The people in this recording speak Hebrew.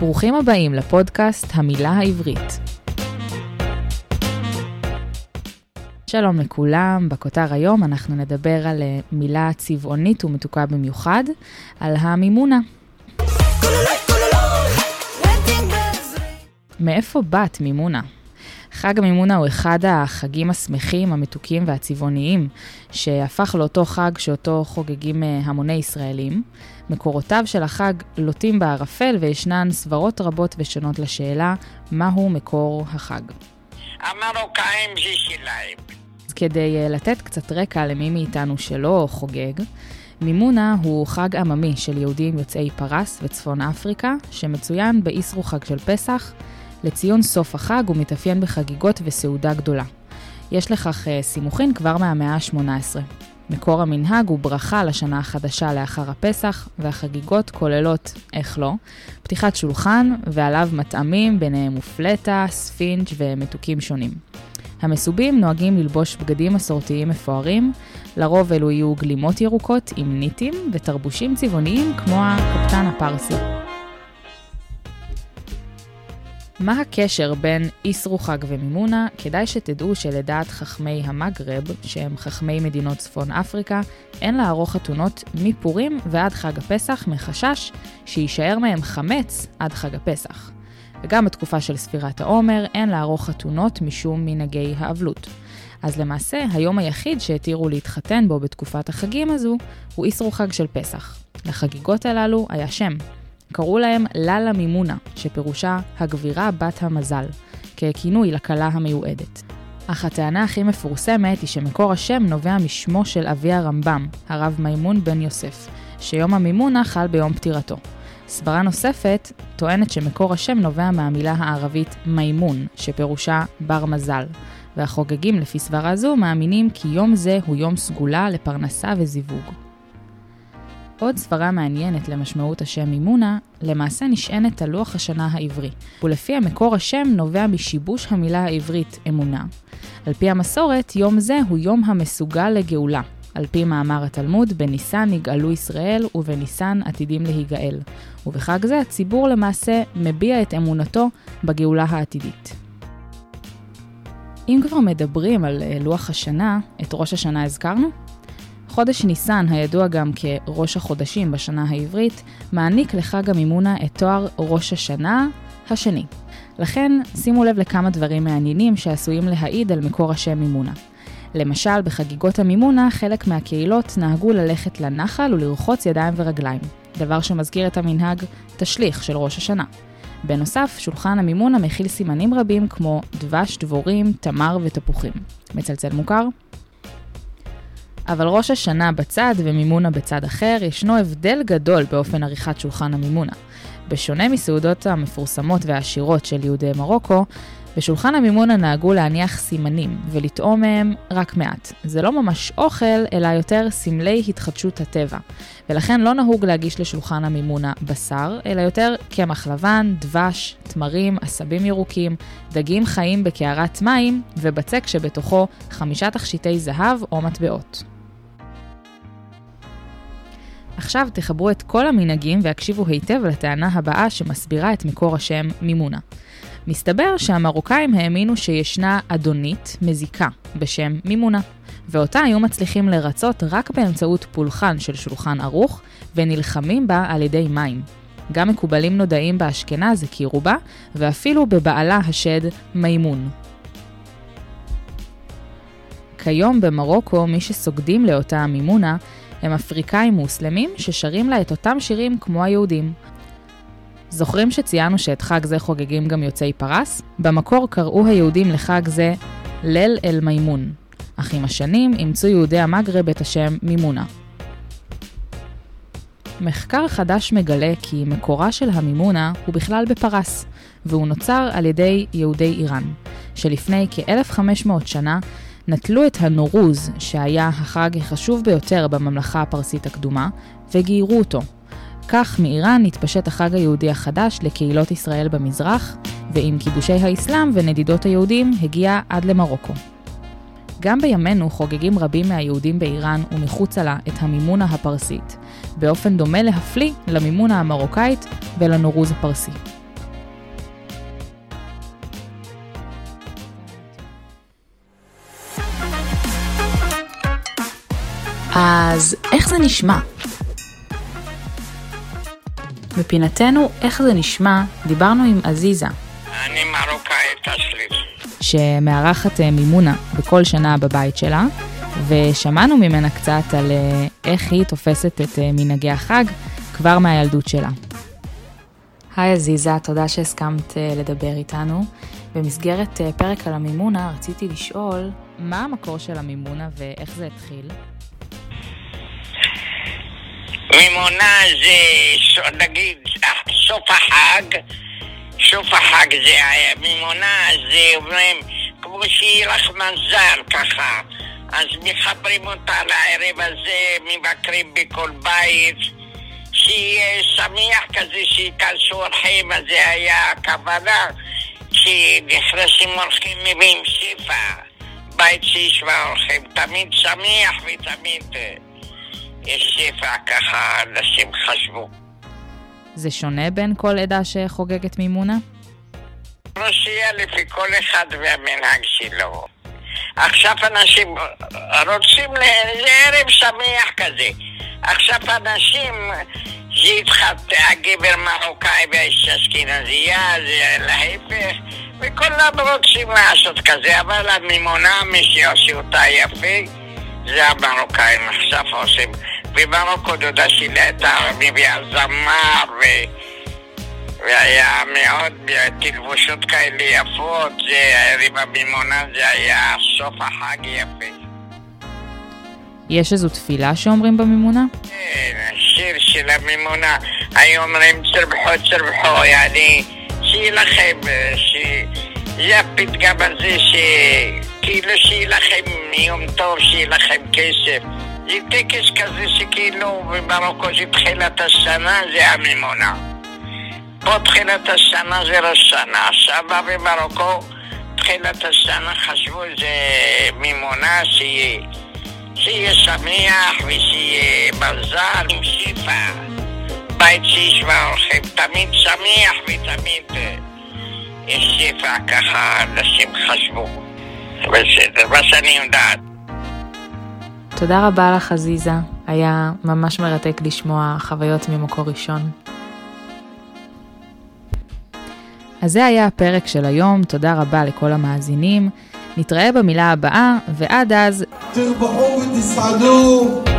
ברוכים הבאים לפודקאסט המילה העברית. שלום לכולם, בכותר היום אנחנו נדבר על אה, מילה צבעונית ומתוקה במיוחד, על המימונה. מאיפה באת מימונה? חג המימונה הוא אחד החגים השמחים, המתוקים והצבעוניים, שהפך לאותו חג שאותו חוגגים אה, המוני ישראלים. מקורותיו של החג לוטים בערפל וישנן סברות רבות ושונות לשאלה מהו מקור החג. המרוקאים זה שלהם. אז כדי אה, לתת קצת רקע למי מאיתנו שלא חוגג, מימונה הוא חג עממי של יהודים יוצאי פרס וצפון אפריקה, שמצוין באיסרו חג של פסח, לציון סוף החג הוא מתאפיין בחגיגות וסעודה גדולה. יש לכך uh, סימוכין כבר מהמאה ה-18. מקור המנהג הוא ברכה לשנה החדשה לאחר הפסח, והחגיגות כוללות, איך לא, פתיחת שולחן ועליו מטעמים, ביניהם מופלטה, ספינג' ומתוקים שונים. המסובים נוהגים ללבוש בגדים מסורתיים מפוארים, לרוב אלו יהיו גלימות ירוקות עם ניטים ותרבושים צבעוניים כמו הקפטאן הפרסי. מה הקשר בין איסרו חג ומימונה? כדאי שתדעו שלדעת חכמי המגרב, שהם חכמי מדינות צפון אפריקה, אין לערוך חתונות מפורים ועד חג הפסח מחשש שיישאר מהם חמץ עד חג הפסח. וגם בתקופה של ספירת העומר אין לערוך חתונות משום מנהגי האבלות. אז למעשה, היום היחיד שהתירו להתחתן בו בתקופת החגים הזו, הוא איסרו חג של פסח. לחגיגות הללו היה שם, קראו להם ללה מימונה, שפירושה הגבירה בת המזל, ככינוי לכלה המיועדת. אך הטענה הכי מפורסמת היא שמקור השם נובע משמו של אבי הרמב"ם, הרב מימון בן יוסף, שיום המימונה חל ביום פטירתו. סברה נוספת טוענת שמקור השם נובע מהמילה הערבית מימון, שפירושה בר מזל, והחוגגים לפי סברה זו מאמינים כי יום זה הוא יום סגולה לפרנסה וזיווג. עוד סברה מעניינת למשמעות השם מימונה, למעשה נשענת על לוח השנה העברי, ולפי המקור השם נובע משיבוש המילה העברית אמונה. על פי המסורת, יום זה הוא יום המסוגל לגאולה. על פי מאמר התלמוד, בניסן נגאלו ישראל ובניסן עתידים להיגאל. ובחג זה הציבור למעשה מביע את אמונתו בגאולה העתידית. אם כבר מדברים על אה, לוח השנה, את ראש השנה הזכרנו? חודש ניסן, הידוע גם כראש החודשים בשנה העברית, מעניק לחג המימונה את תואר ראש השנה השני. לכן, שימו לב לכמה דברים מעניינים שעשויים להעיד על מקור השם מימונה. למשל, בחגיגות המימונה, חלק מהקהילות נהגו ללכת לנחל ולרחוץ ידיים ורגליים, דבר שמזכיר את המנהג תשליך של ראש השנה. בנוסף, שולחן המימונה מכיל סימנים רבים כמו דבש, דבורים, תמר ותפוחים. מצלצל מוכר? אבל ראש השנה בצד ומימונה בצד אחר, ישנו הבדל גדול באופן עריכת שולחן המימונה. בשונה מסעודות המפורסמות והעשירות של יהודי מרוקו, בשולחן המימונה נהגו להניח סימנים ולטעום מהם רק מעט. זה לא ממש אוכל, אלא יותר סמלי התחדשות הטבע. ולכן לא נהוג להגיש לשולחן המימונה בשר, אלא יותר קמח לבן, דבש, תמרים, עשבים ירוקים, דגים חיים בקערת מים, ובצק שבתוכו חמישה תכשיטי זהב או מטבעות. עכשיו תחברו את כל המנהגים והקשיבו היטב לטענה הבאה שמסבירה את מקור השם מימונה. מסתבר שהמרוקאים האמינו שישנה אדונית מזיקה בשם מימונה, ואותה היו מצליחים לרצות רק באמצעות פולחן של שולחן ערוך, ונלחמים בה על ידי מים. גם מקובלים נודעים באשכנז הכירו בה, ואפילו בבעלה השד מימון. כיום במרוקו מי שסוגדים לאותה מימונה הם אפריקאים מוסלמים ששרים לה את אותם שירים כמו היהודים. זוכרים שציינו שאת חג זה חוגגים גם יוצאי פרס? במקור קראו היהודים לחג זה ליל אל מימון, אך עם השנים אימצו יהודי המגרב את השם מימונה. מחקר חדש מגלה כי מקורה של המימונה הוא בכלל בפרס, והוא נוצר על ידי יהודי איראן, שלפני כ-1500 שנה נטלו את הנורוז, שהיה החג החשוב ביותר בממלכה הפרסית הקדומה, וגיירו אותו. כך מאיראן התפשט החג היהודי החדש לקהילות ישראל במזרח, ועם כיבושי האסלאם ונדידות היהודים הגיע עד למרוקו. גם בימינו חוגגים רבים מהיהודים באיראן ומחוצה לה את המימונה הפרסית, באופן דומה להפליא למימונה המרוקאית ולנורוז הפרסי. אז איך זה נשמע? בפינתנו איך זה נשמע, דיברנו עם עזיזה. אני מרוקאית אסלית. שמארחת אה, מימונה בכל שנה בבית שלה, ושמענו ממנה קצת על אה, איך היא תופסת את אה, מנהגי החג כבר מהילדות שלה. היי עזיזה, תודה שהסכמת לדבר איתנו. במסגרת פרק על המימונה רציתי לשאול, מה המקור של המימונה ואיך זה התחיל? מימונה זה, נגיד, סוף החג, סוף החג זה מימונה, זה אומרים, כמו שיהיה לך מזל ככה. אז מחברים אותה לערב הזה, מבקרים בכל בית, שיהיה שמח כזה, שייכנסו אורחים, אז זה היה הכוונה, שנכנסים אורחים מביאים שיפה, בית שישמע אורחים, תמיד שמח ותמיד... יש שיפה, ככה אנשים חשבו. זה שונה בין כל עדה שחוגגת מימונה? רוסיה לפי כל אחד והמנהג שלו. עכשיו אנשים רוצים, זה ערב שמח כזה. עכשיו אנשים, שהתחת הגבר מרוקאי והאיש אשכנזייה, זה להפך, וכולם רוצים לעשות כזה, אבל המימונה, מי שעושה אותה יפה, זה המרוקאים עכשיו עושים. במרוקו דודה שלי הייתה מביאה זמר ו... והיה מאוד תלבושות כאלה יפות, זה ערב המימונה זה היה סוף החג יפה. יש איזו תפילה שאומרים במימונה? כן, שיר של המימונה, היו אומרים צרבחו צרבחו, יעני, שיהיה לכם, ש... זה הפתגם הזה ש... כאילו שיהיה לכם יום טוב, שיהיה לכם כסף. זה טקס כזה שכאילו במרוקו זה תחילת השנה, זה המימונה. פה תחילת השנה זה ראש שנה, שמה במרוקו תחילת השנה חשבו זה מימונה, שיהיה, שיהיה שמח ושיהיה מזל עם שיפה. בית שישמע אורחים תמיד שמח ותמיד אה, יש שיפה, ככה אנשים חשבו. בסדר, מה שאני יודעת. תודה רבה לך עזיזה, היה ממש מרתק לשמוע חוויות ממקור ראשון. אז זה היה הפרק של היום, תודה רבה לכל המאזינים. נתראה במילה הבאה, ועד אז... תרבחו ותסעדו!